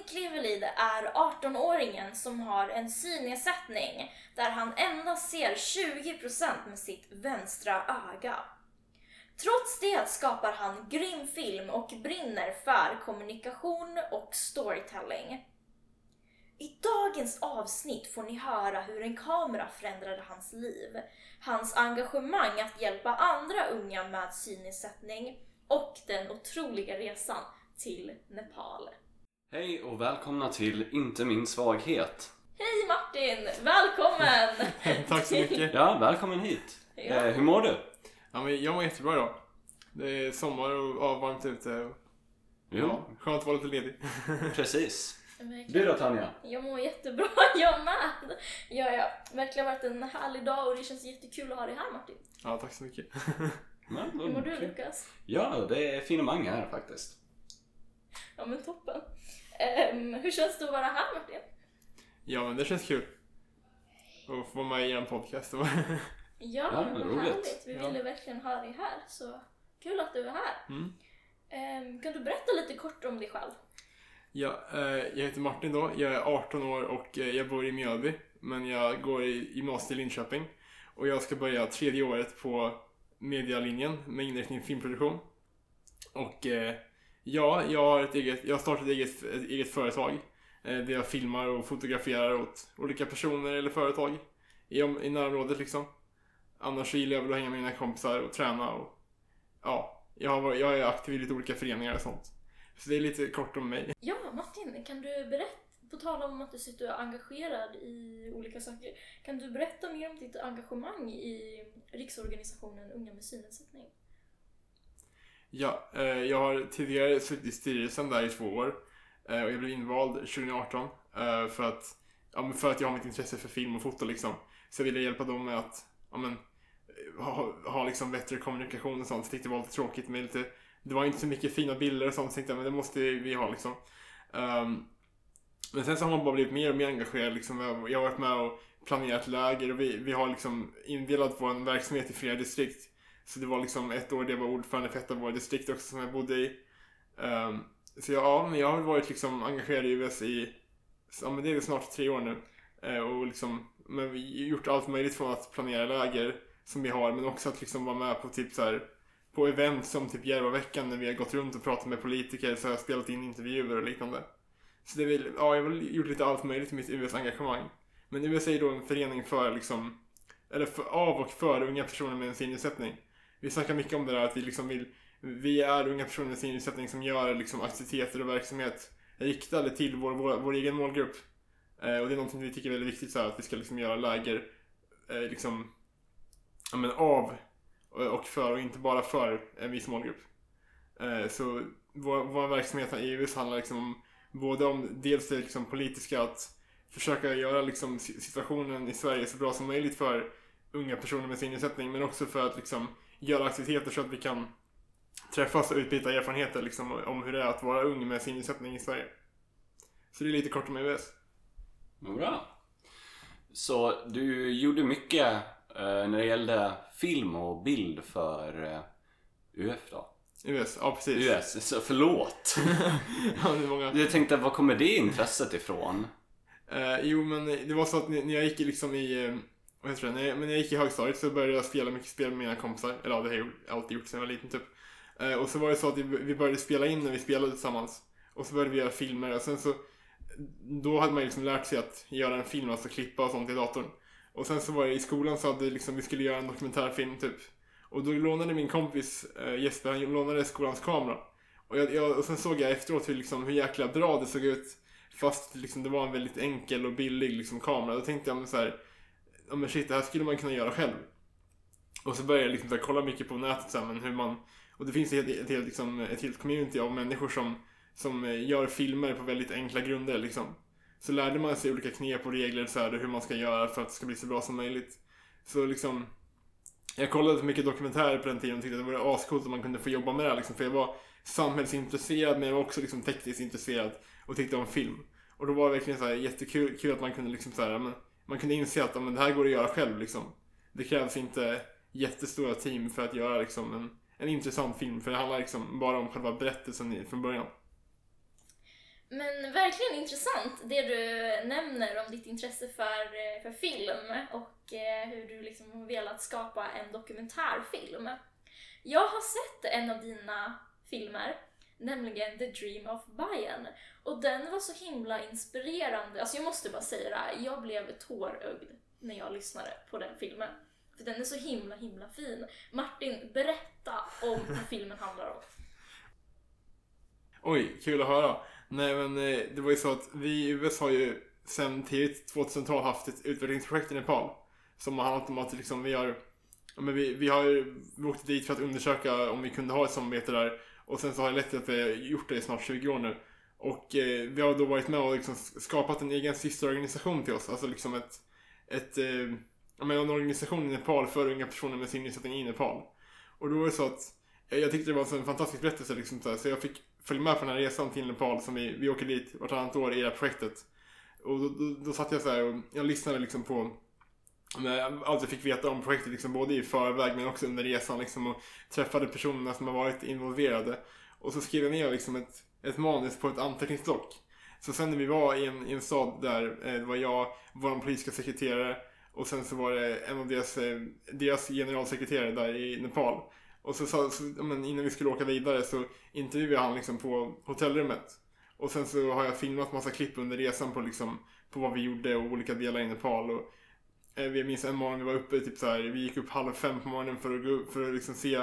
Martin Klevelid är 18-åringen som har en synnedsättning där han endast ser 20% med sitt vänstra öga. Trots det skapar han grym film och brinner för kommunikation och storytelling. I dagens avsnitt får ni höra hur en kamera förändrade hans liv, hans engagemang att hjälpa andra unga med synnedsättning och den otroliga resan till Nepal. Hej och välkomna till Inte min svaghet. Hej Martin! Välkommen! Tack så mycket. Ja, välkommen hit. Ja. Eh, hur mår du? Ja, men jag mår jättebra idag. Det är sommar och ja, varmt ute. och- Jo, Ja, skönt att vara lite ledig. precis. Du då Tanja? Jag mår jättebra, jag med! Ja, ja. Verkligen varit en härlig dag och det känns jättekul att ha dig här Martin. Ja, tack så mycket. Ja, Hur mår du. Lukas? Ja, det är finemang här faktiskt. Ja men toppen. Ehm, hur känns det att vara här Martin? Ja, men det känns kul. Att få vara med i en podcast. Ja, Ja, vad roligt. härligt. Vi Ja. ville verkligen ha dig här, så kul att du är här. Mm. Ehm, kan du berätta lite kort om dig själv? Ja, eh, jag heter Martin då. Jag är 18 år och eh, jag bor i Mjölby. Men jag går i gymnasiet i Linköping. Och jag ska börja tredje året på medialinjen med inriktning filmproduktion. Och eh, ja, jag har, ett eget, jag har startat ett eget, ett eget företag. Eh, där jag filmar och fotograferar åt olika personer eller företag i, om- i närområdet liksom. Annars så gillar jag väl att hänga med mina kompisar och träna och ja, jag, har, jag är aktiv i lite olika föreningar och sånt. Så det är lite kort om mig. Ja, Martin, kan du berätta, på tal om att du sitter och är engagerad i olika saker, kan du berätta mer om ditt engagemang i Riksorganisationen Unga med synnedsättning? Ja, eh, jag har tidigare suttit i styrelsen där i två år eh, och jag blev invald 2018 eh, för att, ja, men för att jag har mitt intresse för film och foto liksom. Så jag ville hjälpa dem med att ja, men, eh, ha, ha liksom bättre kommunikation och sånt. Jag tyckte det var lite tråkigt med lite, det var inte så mycket fina bilder och sånt så jag tänkte jag, men det måste vi ha liksom. Um, men sen så har man bara blivit mer och mer engagerad liksom. Jag- Jag har varit med och planerat läger och vi, vi har liksom indelat vår verksamhet i flera distrikt. Så det var liksom ett år där jag var ordförande för ett av våra distrikt också som jag bodde i. Um, så jag, ja, men jag har varit liksom engagerad i US i, ja men det är väl snart tre år nu. Uh, och liksom, men vi har gjort allt möjligt från att planera läger som vi har, men också att liksom vara med på typ så här på event som typ Järvaveckan när vi har gått runt och pratat med politiker så har jag spelat in intervjuer och liknande. Så det vill, ja jag har väl gjort lite allt möjligt i mitt US-engagemang. Men US är ju då en förening för liksom, eller för, av och för unga personer med en synnedsättning. Vi snackar mycket om det där att vi liksom vill, vi är unga personer med synnedsättning som gör liksom aktiviteter och verksamhet riktade till vår, vår, vår egen målgrupp. Eh, och det är någonting vi tycker är väldigt viktigt så här, att vi ska liksom göra läger eh, liksom, ja, men av eh, och för och inte bara för en viss målgrupp. Eh, så vår, vår verksamhet i EUS handlar liksom om både om dels det liksom politiska att försöka göra liksom situationen i Sverige så bra som möjligt för unga personer med synnedsättning men också för att liksom göra aktiviteter så att vi kan träffas och utbyta erfarenheter liksom om hur det är att vara ung med synnedsättning i Sverige. Så det är lite kort om. Vad bra. Så du gjorde mycket eh, när det gällde film och bild för eh, UF då? US, ja precis. US, så förlåt. ja, det är många. Jag tänkte, var kommer det intresset ifrån? Eh, jo, men det var så att när jag gick liksom i, eh, vad heter det, när jag, men när jag gick i högstadiet så började jag spela mycket spel med mina kompisar. Eller ja, det har jag alltid gjort sedan jag var liten typ. Eh, och så var det så att vi, började spela in när vi spelade tillsammans. Och så började vi göra filmer och sen så, då hade man ju liksom lärt sig att göra en film, alltså klippa och sånt i datorn. Och sen så var det i skolan så hade liksom, vi skulle göra en dokumentärfilm typ. Och då lånade min kompis eh, Jesper, han lånade skolans kamera. Och, jag, jag, och sen såg jag efteråt hur, liksom, hur jäkla bra det såg ut. Fast liksom, det var en väldigt enkel och billig liksom, kamera. Då tänkte jag men så här, ja men shit det här skulle man kunna göra själv. Och så började jag liksom, här, kolla mycket på nätet så här, men hur man, och det finns ett, ett, helt, liksom, ett helt community av människor som, som eh, gör filmer på väldigt enkla grunder liksom. Så lärde man sig olika knep och regler så här, hur man ska göra för att det ska bli så bra som möjligt. Så liksom, jag kollade mycket dokumentärer på den tiden och tyckte att det vore ascoolt om man kunde få jobba med det här, liksom, för jag var samhällsintresserad men jag var också liksom tekniskt intresserad och tyckte om film. Och då var det verkligen så här jättekul kul att man kunde liksom så här, ja, men, man kunde inse att men det här går att göra själv liksom. Det krävs inte jättestora team för att göra liksom en, en intressant film för det handlar liksom bara om själva berättelsen från början. Men verkligen intressant det du nämner om ditt intresse för, för film och eh, hur du liksom har velat skapa en dokumentärfilm. Jag har sett en av dina filmer, nämligen The Dream of Bayern. Och den var så himla inspirerande. Alltså jag måste bara säga det här, jag blev tårögd när jag lyssnade på den filmen. För den är så himla himla fin. Martin, berätta om vad filmen handlar om. Oj, kul att höra. Nej men eh, det var ju så att vi i USA har ju sen tidigt 2000-tal haft ett utvecklingsprojekt i Nepal. Som har handlat om att liksom vi har men vi, vi har åkt dit för att undersöka om vi kunde ha ett samarbete där. Och sen så har det lett till att vi har gjort det i snart 20 år nu. Och eh, vi har då varit med och liksom skapat en egen systerorganisation till oss. Alltså liksom ett, ett eh, ja, men en organisation i Nepal för unga personer med synnedsättning i Nepal. Och då var det så att eh, jag tyckte det var en fantastisk berättelse liksom, så, här, så jag fick följa med på den här resan till Nepal som vi, vi åker dit vartannat år i det här projektet. Och då, då, då satt jag så här och jag lyssnade liksom på allt jag fick veta om projektet liksom både i förväg men också under resan liksom och träffade personerna som har varit involverade. Och så skrev jag ner liksom ett, ett manus på ett anteckningsblock. Så sen när vi var i en, i en stad där, eh, det var jag, vår politiska sekreterare och sen så var det en av deras, eh, deras generalsekreterare där i Nepal. Och så, så, så men innan vi skulle åka vidare så intervjuade han liksom på hotellrummet. Och sen så har jag filmat massa klipp under resan på liksom på vad vi gjorde och olika delar i Nepal. Och, Eh, jag minns en morgon vi var uppe, typ så här, vi gick upp halv fem på morgonen för att, gå för att liksom se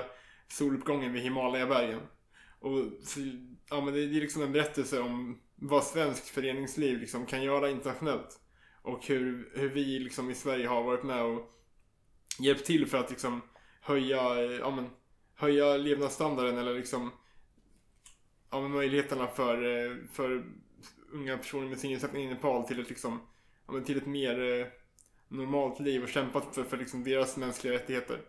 soluppgången vid Himalayabergen. Och så, ja, men det, är liksom en berättelse om vad svenskt föreningsliv liksom kan göra internationellt. Och hur, hur vi liksom i Sverige har varit med och hjälpt till för att liksom höja, eh, ja, men, höja levnadsstandarden eller liksom ja, men möjligheterna för, eh, för unga personer med synnedsättning i Nepal till ett, liksom, ja, men till ett mer eh, normalt liv och kämpat för, för liksom deras mänskliga rättigheter.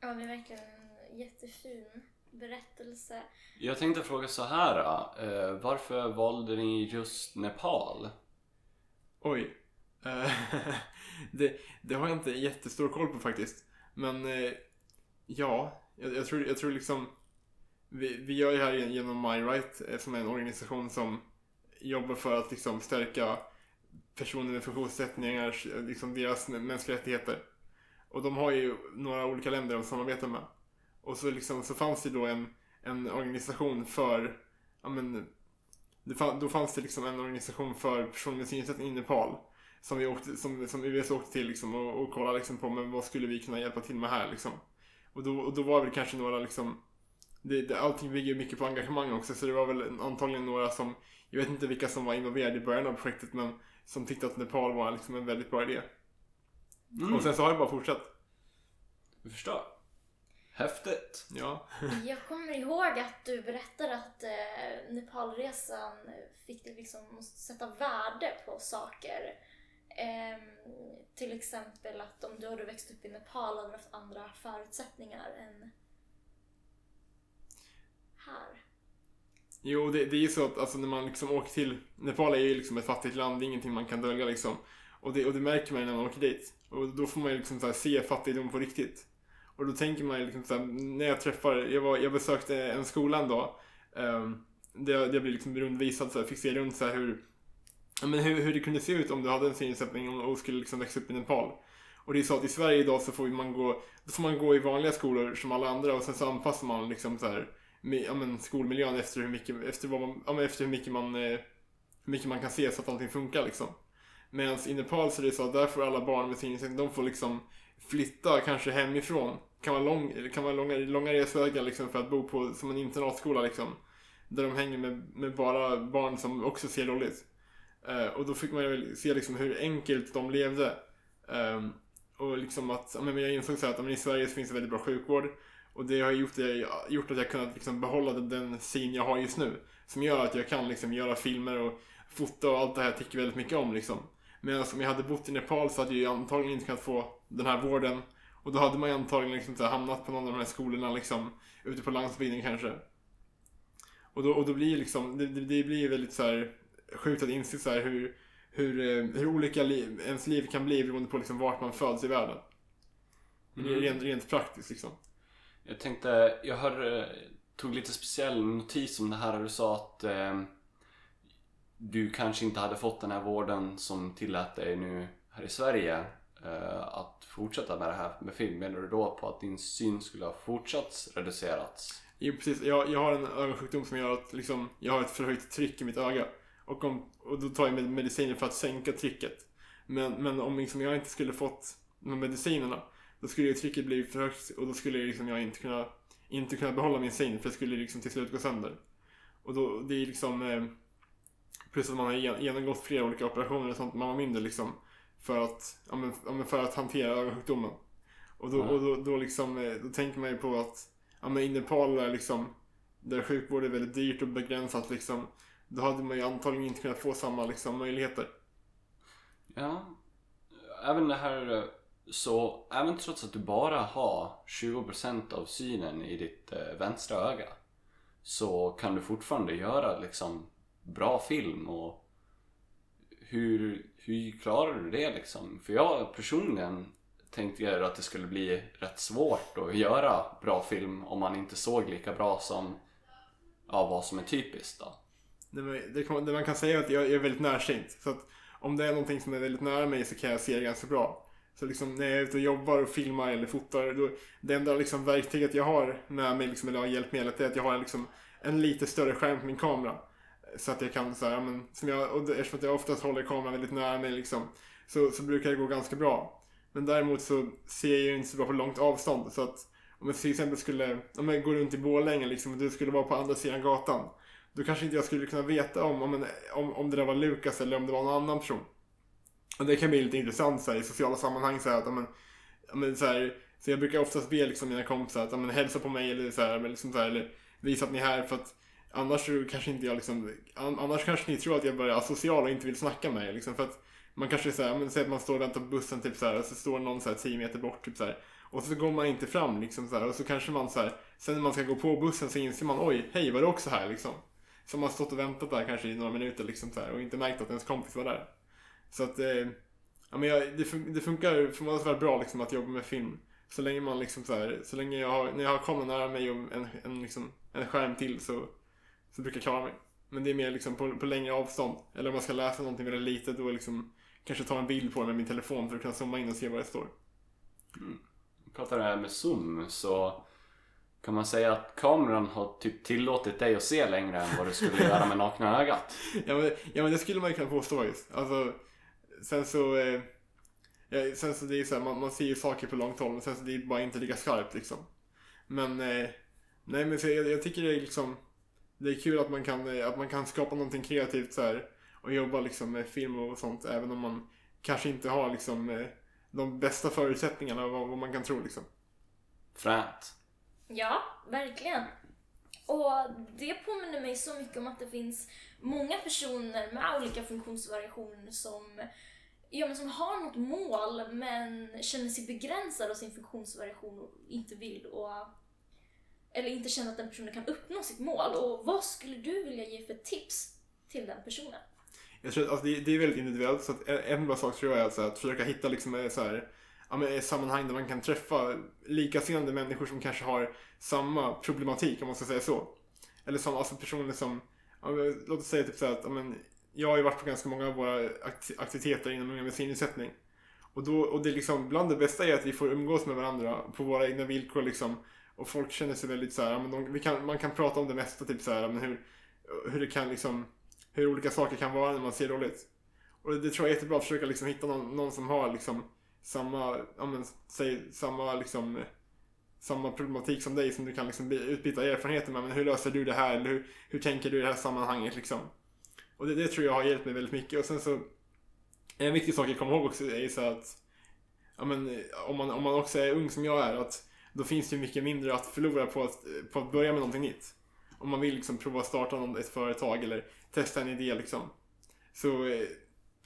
Ja, det är verkligen en jättefin berättelse. Jag tänkte fråga så här. eh, varför valde ni just Nepal? Oj. Eh, det, det har jag inte jättestor koll på faktiskt. Men eh, ja, jag, jag, tror, jag tror liksom vi, vi gör ju här genom MyRight eh, som är en organisation som jobbar för att liksom stärka personer med funktionsnedsättningar, liksom deras mänskliga rättigheter. Och de har ju några olika länder de samarbetar med. Och så, liksom, så fanns det då en, en organisation för, ja men, det fann, då fanns det liksom en organisation för personer med synnedsättning i Nepal. Som, vi åkte, som, som US åkte till liksom och, och kollade liksom på men vad skulle vi kunna hjälpa till med här liksom. Och då, och då var det väl kanske några liksom det, det, allting bygger mycket på engagemang också så det var väl antagligen några som Jag vet inte vilka som var involverade i början av projektet men som tyckte att Nepal var liksom en väldigt bra idé. Mm. Och sen så har det bara fortsatt. Jag förstår. Häftigt. Ja. Jag kommer ihåg att du berättade att eh, Nepalresan fick dig liksom sätta värde på saker. Ehm, till exempel att om du hade växt upp i Nepal hade du haft andra förutsättningar än här. Jo, det, det är ju så att alltså, när man liksom åker till... Nepal är ju liksom ett fattigt land, det är ingenting man kan dölja liksom. Och det, och det märker man ju när man åker dit. Och då får man ju liksom så här, se fattigdom på riktigt. Och då tänker man ju liksom så här, när jag träffar, jag, var, jag besökte en skola en dag. Um, där jag, där jag blev liksom rundvisad, så här, fick se runt så här, hur, ja, men hur, hur det kunde se ut om du hade en synnedsättning och skulle liksom växa upp i Nepal. Och det är så att i Sverige idag så får man gå, då får man gå i vanliga skolor som alla andra och sen så anpassar man liksom så här, med, ja, men skolmiljön efter hur mycket, efter vad man, ja, men efter hur mycket man, eh, hur mycket man kan se så att allting funkar liksom. Medan i Nepal så är det så att där får alla barn med synnedsättning, de får liksom flytta kanske hemifrån. Kan vara, lång, kan vara långa, långa resvägar liksom för att bo på som en internatskola liksom. Där de hänger med, med bara barn som också ser dåligt. Uh, eh, och då fick man ju se liksom hur enkelt de levde. Um, och liksom att, ja, men jag insåg så att ja, men i Sverige så finns det väldigt bra sjukvård. Och det har gjort, det, gjort att jag kunnat liksom behålla den, syn jag har just nu. Som gör att jag kan liksom göra filmer och fota och allt det här jag tycker väldigt mycket om liksom. Medan om jag hade bott i Nepal så hade jag antagligen inte kunnat få den här vården. Och då hade man ju antagligen liksom så hamnat på någon av de här skolorna liksom. Ute på landsbygden kanske. Och då, och då blir liksom, det, det blir väldigt så här sjukt att inse så hur, hur, eh, hur olika liv, ens liv kan bli beroende på liksom vart man föds i världen. Mm. Rent, rent praktiskt liksom. Jag tänkte, jag hör, tog lite speciell notis om det här och du sa att eh, du kanske inte hade fått den här vården som tillät dig nu här i Sverige eh, att fortsätta med det här med film. Menar du då på att din syn skulle ha fortsatt reducerats? Jo, precis. Jag, jag har en ögonsjukdom som gör att liksom, jag har ett förhöjt tryck i mitt öga. Och, om, och då tar jag med mediciner för att sänka trycket. Men, men om liksom jag inte skulle fått de medicinerna, då skulle ju trycket bli för högt och då skulle liksom jag inte kunna, inte kunna behålla min syn för det skulle liksom till slut gå sönder. Och då, det är liksom, eh, plus att man har gen- genomgått flera olika operationer och sånt när man var mindre liksom. För att, ja men, ja men för att hantera ögonsjukdomen. Och då, och då, då liksom, eh, då tänker man ju på att, ja men i Nepal där liksom, där sjukvård är väldigt dyrt och begränsat liksom, då hade man ju antagligen inte kunnat få samma liksom möjligheter. Ja, även det här eh, så även trots att du bara har 20% av synen i ditt eh, vänstra öga så kan du fortfarande göra liksom bra film och hur, hur klarar du det liksom? För jag personligen tänkte jag att det skulle bli rätt svårt att göra bra film om man inte såg lika bra som ja, vad som är typiskt då. Det, man- det, kan- det man kan säga är att jag är väldigt närsynt. Så att om det är någonting som är väldigt nära mig så kan jag se det ganska bra. Så liksom när jag är ute och jobbar och filmar eller fotar, då, det enda liksom verktyget jag har med mig, liksom, eller har hjälpmedlet, är att jag har liksom en lite större skärm på min kamera. Så att jag kan så här, men, som jag, och eftersom att jag oftast håller kameran väldigt nära mig liksom, så, så brukar det gå ganska bra. Men däremot så ser jag ju inte så bra på långt avstånd. Så att om jag till exempel skulle, om jag går runt i Borlänge liksom, och du skulle vara på andra sidan gatan. Då kanske inte jag skulle kunna veta om, om, en, om, om det där var Lukas eller om det var någon annan person. Det kan bli lite intressant så här, i sociala sammanhang så här, att, men, men, så, här, så jag brukar oftast be liksom, mina kompisar att men, hälsa på mig eller, så här, men, liksom, så här, eller visa att ni är här för att annars kanske inte jag liksom, an, annars kanske ni tror att jag bara är asocial och inte vill snacka med er liksom, för att man kanske säger, men säg att man står och väntar på bussen typ så här, och så står någon så här 10 meter bort typ så här, och så går man inte fram liksom så här, och så kanske man så här, sen när man ska gå på bussen så inser man oj, hej var du också här liksom? Så man har stått och väntat där kanske i några minuter liksom så här, och inte märkt att ens kompis var där. Så att, eh, ja men jag, det, fun- det funkar förvånansvärt bra liksom att jobba med film. Så länge man liksom så här, så länge jag har, när jag har kameran nära mig och en, en, liksom, en skärm till så, så brukar jag klara mig. Men det är mer liksom på, på längre avstånd. Eller om jag ska läsa någonting väldigt litet då liksom kanske ta en bild på det med min telefon för att kunna zooma in och se vad det står. pratar det här med zoom så kan man säga att kameran har typ tillåtit dig att se längre än vad du skulle göra med nakna ögat. Ja men, ja men det skulle man ju kunna påstå just. Alltså, sen så, eh, ja, sen så det är ju så här, man, man ser ju saker på långt håll men sen så det är bara inte lika skarpt liksom. Men, eh, nej men så jag, jag tycker det är liksom, det är kul att man kan, eh, att man kan skapa någonting kreativt så här och jobba liksom med film och sånt även om man kanske inte har liksom eh, de bästa förutsättningarna vad, vad man kan tro liksom. Fränt. Ja, verkligen. Och det påminner mig så mycket om att det finns många personer med olika funktionsvariationer som, ja, men som har något mål men känner sig begränsad av sin funktionsvariation och inte vill och eller inte känner att den personen kan uppnå sitt mål. Och vad skulle du vilja ge för tips till den personen? Jag tror att alltså, det, det är väldigt individuellt så att en, bra sak tror jag är alltså att försöka hitta liksom eh, så här, ja, men, ett sammanhang där man kan träffa likasinnade människor som kanske har samma problematik om man ska säga så. Eller som alltså personer som, ja, men, låt oss säga typ så här att ja, men, jag har ju varit på ganska många av våra aktiviteter inom unga med synnedsättning. Och, då, och det är liksom, bland det bästa är att vi får umgås med varandra på våra egna villkor liksom. Och folk känner sig väldigt så här, men de, vi kan, man kan prata om det mesta, typ så här, men hur, hur det kan liksom hur olika saker kan vara när man ser dåligt. Och det tror jag är jättebra att försöka liksom hitta någon, någon som har liksom samma, ja men, säg samma liksom samma problematik som dig som du kan liksom utbyta erfarenheter med. Men hur löser du det här? Eller hur, hur tänker du i det här sammanhanget liksom? Och det, det tror jag har hjälpt mig väldigt mycket. Och sen så en viktig sak att komma ihåg också är ju så att ja, men, om, man, om man också är ung som jag är att då finns det ju mycket mindre att förlora på att, på att börja med någonting nytt. Om man vill liksom prova att starta ett företag eller testa en idé liksom. Så,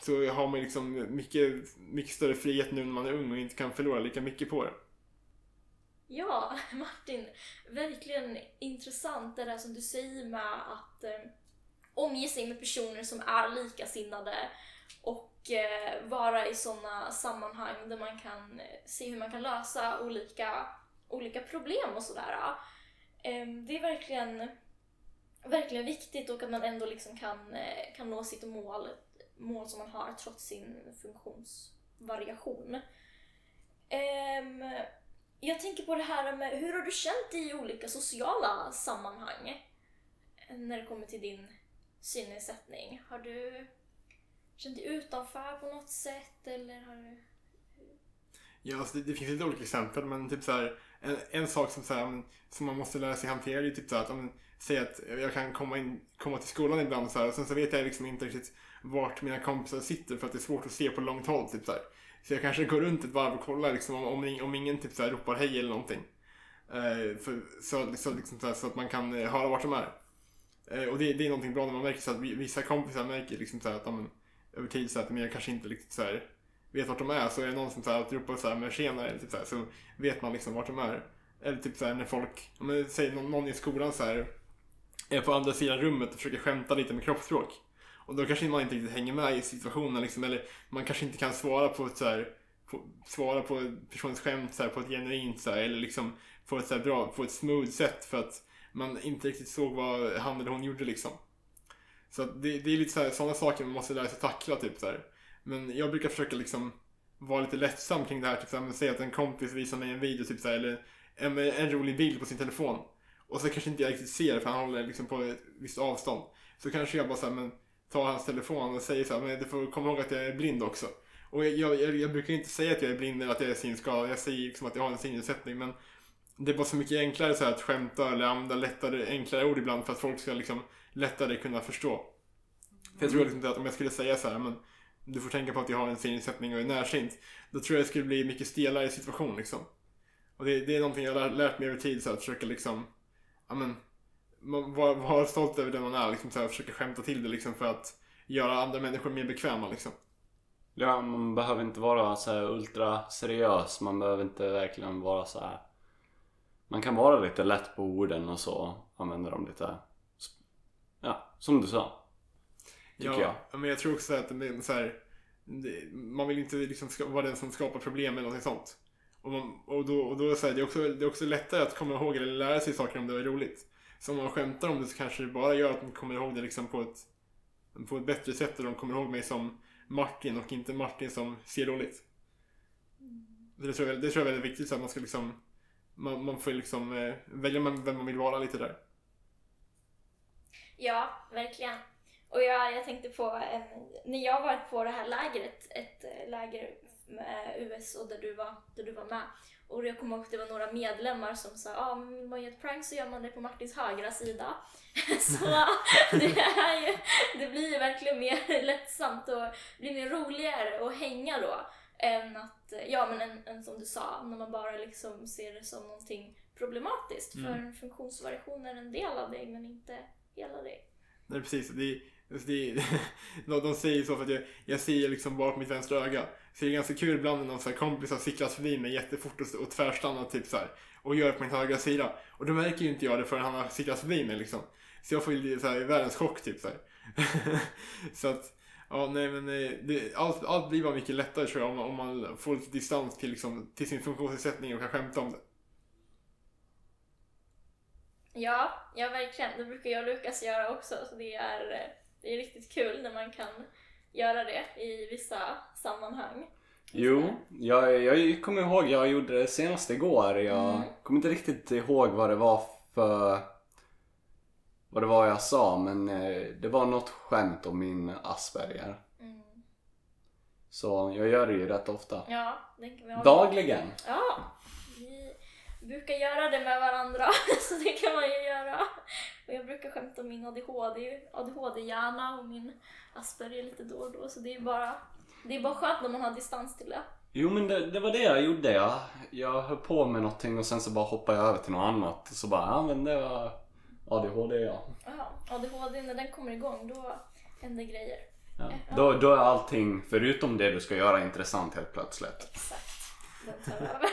så har man liksom mycket, mycket större frihet nu när man är ung och inte kan förlora lika mycket på det. Ja, Martin, verkligen intressant det där som du säger med att eh, omge sig med personer som är likasinnade och eh, vara i sådana sammanhang där man kan eh, se hur man kan lösa olika, olika problem och sådär. Eh, det är verkligen verkligen viktigt och att man ändå liksom kan, eh, kan nå sitt mål, mål som man har trots sin funktionsvariation. Eh, jag tänker på det här med hur har du känt dig i olika sociala sammanhang när det kommer till din synnedsättning? Har du känt dig utanför på något sätt eller har du... Ja, alltså det, det finns lite olika exempel, men typ så här, en, en sak som, så här, som man måste lära sig hantera är typ så här, att om säger att jag kan komma, in, komma till skolan ibland så här, och sen så vet jag liksom inte riktigt vart mina kompisar sitter för att det är svårt att se på långt håll. Typ så, här. så jag kanske går runt ett varv och kollar liksom, om, om, om ingen typ så här, ropar hej eller någonting. Uh, för, så, så, liksom, så, här, så att man kan eh, höra vart de är. Eh, och det, det är någonting bra när man märker så att vissa kompisar märker liksom så här, att de över tid så att men jag kanske inte riktigt så här, vet vart de är. Så är det någon som så här, alltid ropar så här, men tjena, eller typ så, här, så vet man liksom vart de är. Eller typ så här, när folk, om man säger någon, någon i skolan så här, är på andra sidan rummet och försöker skämta lite med kroppsspråk. Och då kanske man inte riktigt hänger med i situationen liksom, eller man kanske inte kan svara på ett så här, på, svara på personens skämt så här, på ett genuint så här, eller liksom på ett så här bra, på ett smooth sätt för att man inte riktigt såg vad han eller hon gjorde liksom. Så att det, det är lite så här, sådana saker man måste lära sig tackla typ så här. Men jag brukar försöka liksom vara lite lättsam kring det här. Typ såhär, säg att en kompis visar mig en video typ såhär, eller en, en rolig bild på sin telefon. Och så kanske inte jag riktigt ser det för han håller liksom på ett visst avstånd. Så kanske jag bara såhär, men tar hans telefon och säger såhär, men du får komma ihåg att jag är blind också. Och jag, jag, jag brukar inte säga att jag är blind eller att jag är synskadad. Jag säger liksom att jag har en synnedsättning. Men det är bara så mycket enklare så här, att skämta eller använda lättare, enklare ord ibland för att folk ska liksom lättare kunna förstå. För jag tror liksom inte att om jag skulle säga så här, men du får tänka på att jag har en synnedsättning och är närsynt. Då tror jag det skulle bli mycket stelare situation liksom. Och det, det är någonting jag har lärt mig över tid, så här, att försöka liksom, ja men, vara vara stolt över den man är, liksom så här, försöka skämta till det liksom för att göra andra människor mer bekväma liksom. Ja, man behöver inte vara så här ultra seriös. Man behöver inte verkligen vara så här. Man kan vara lite lätt på orden och så använda dem lite, ja, som du sa. Tycker jag. Ja, men jag tror också att det är så här, man vill inte liksom vara den som skapar problem eller någonting sånt. Och, man, och då, och då är så här, det, är också, det är också lättare att komma ihåg eller lära sig saker om det är roligt. Så om man skämtar om det så kanske det bara gör att de kommer ihåg det liksom på ett, på ett bättre sätt och de kommer ihåg mig som Martin och inte Martin som ser roligt. Det tror jag, det tror jag är väldigt viktigt så att man ska liksom man, man får liksom eh, välja vem man vill vara lite där. Ja, verkligen. Och jag, jag tänkte på en, när jag var på det här lägret, ett eh, läger med US och där du var, där du var med. Och jag kommer ihåg att det var några medlemmar som sa ah, men vill man göra ett prank så gör man det på Martins högra sida. så det, är ju, det blir ju verkligen mer lättsamt och blir mer roligare att hänga då. Än att, ja men än, än som du sa, när man bara liksom ser det som någonting problematiskt. För en funktionsvariation är en del av dig men inte hela dig. Nej precis, det, alltså, det, de, de säger så för att jag, jag ser liksom bara på mitt vänstra öga. Så det är ganska kul ibland när någon så här kompis har cyklat förbi mig jättefort och, och tvärstannar typ så här, och gör på min högra sida. Och då märker ju inte jag det förrän han har cyklat förbi mig liksom. Så jag får ju så här, världens chock typ så. Så att, ja nej men eh, det, allt, allt blir bara mycket lättare tror jag om, man- om man får lite distans till, liksom, till sin funktionsnedsättning och kan skämta om det. Ja, ja verkligen. Det brukar jag och Lukas göra också. Så det är, eh, det är riktigt kul när man kan göra det i vissa sammanhang. Jo, jag, jag kommer ihåg, jag gjorde det senast igår. Jag Mm. kommer inte riktigt ihåg vad det var för... Vad det var jag sa, men eh, det var något skämt om min Asperger. Mm. Så jag gör det ju rätt ofta. Ja. Dagligen. Ja, vi brukar göra det med varandra så det kan man ju göra. Och jag brukar skämta om min ADHD, ADHD-hjärna och min Asperger lite då och då. Så det är bara, det är bara skönt när man har distans till det. Jo men det, det var det jag gjorde. Jag, jag höll på med någonting och sen så bara hoppade jag över till något annat. Så bara, ja men det var ADHD ja. Ja, ADHD, när den kommer igång då händer grejer. ja. Då, då är allting förutom det du ska göra intressant helt plötsligt. Exakt, den tar över.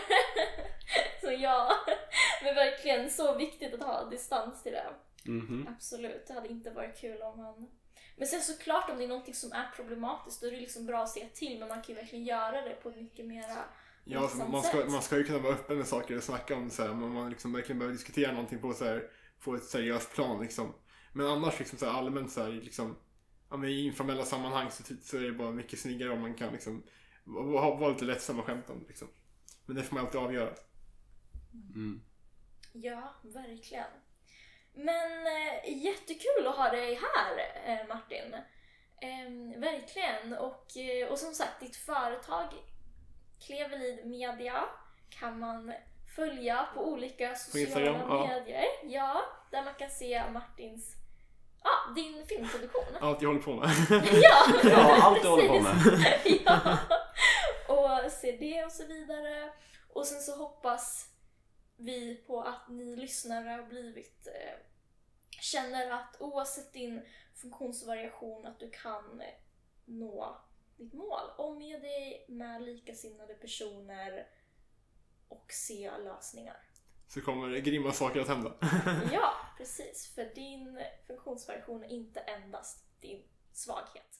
så ja, men verkligen så viktigt att ha distans till det. Mhm. Absolut, det hade inte varit kul om man... Men sen såklart om det är någonting som är problematiskt då är det liksom bra att se till men man kan ju verkligen göra det på mycket mera Ja, man, ska, sätt. man ska ju kunna vara öppen med saker och snacka om så här, men man liksom verkligen behöver diskutera någonting på, så här, på ett seriöst plan liksom. Men annars liksom så här, allmänt så här, liksom, ja, men i informella sammanhang så, så är det bara mycket snyggare om man kan liksom vara vara lite lättsam och skämta om liksom. Men det får man alltid avgöra. Mm. Ja, verkligen. Men eh, jättekul att ha dig här eh, Martin. Eh, verkligen. Och, eh, och som sagt, ditt företag Klevelid Media kan man följa på olika sociala ja. medier. Ja, där man kan se Martins, ja, din filmproduktion. Allt jag håller på med. Ja, Ja, allt du håller på med. ja. Och se det och så vidare. Och sen så hoppas vi på att ni lyssnare har blivit eh, känner att oavsett din funktionsvariation att du kan eh, nå ditt mål. Omge dig med likasinnade personer och se lösningar. Så kommer grymma saker att hända. Ja, precis. För din funktionsvariation är inte endast din svaghet.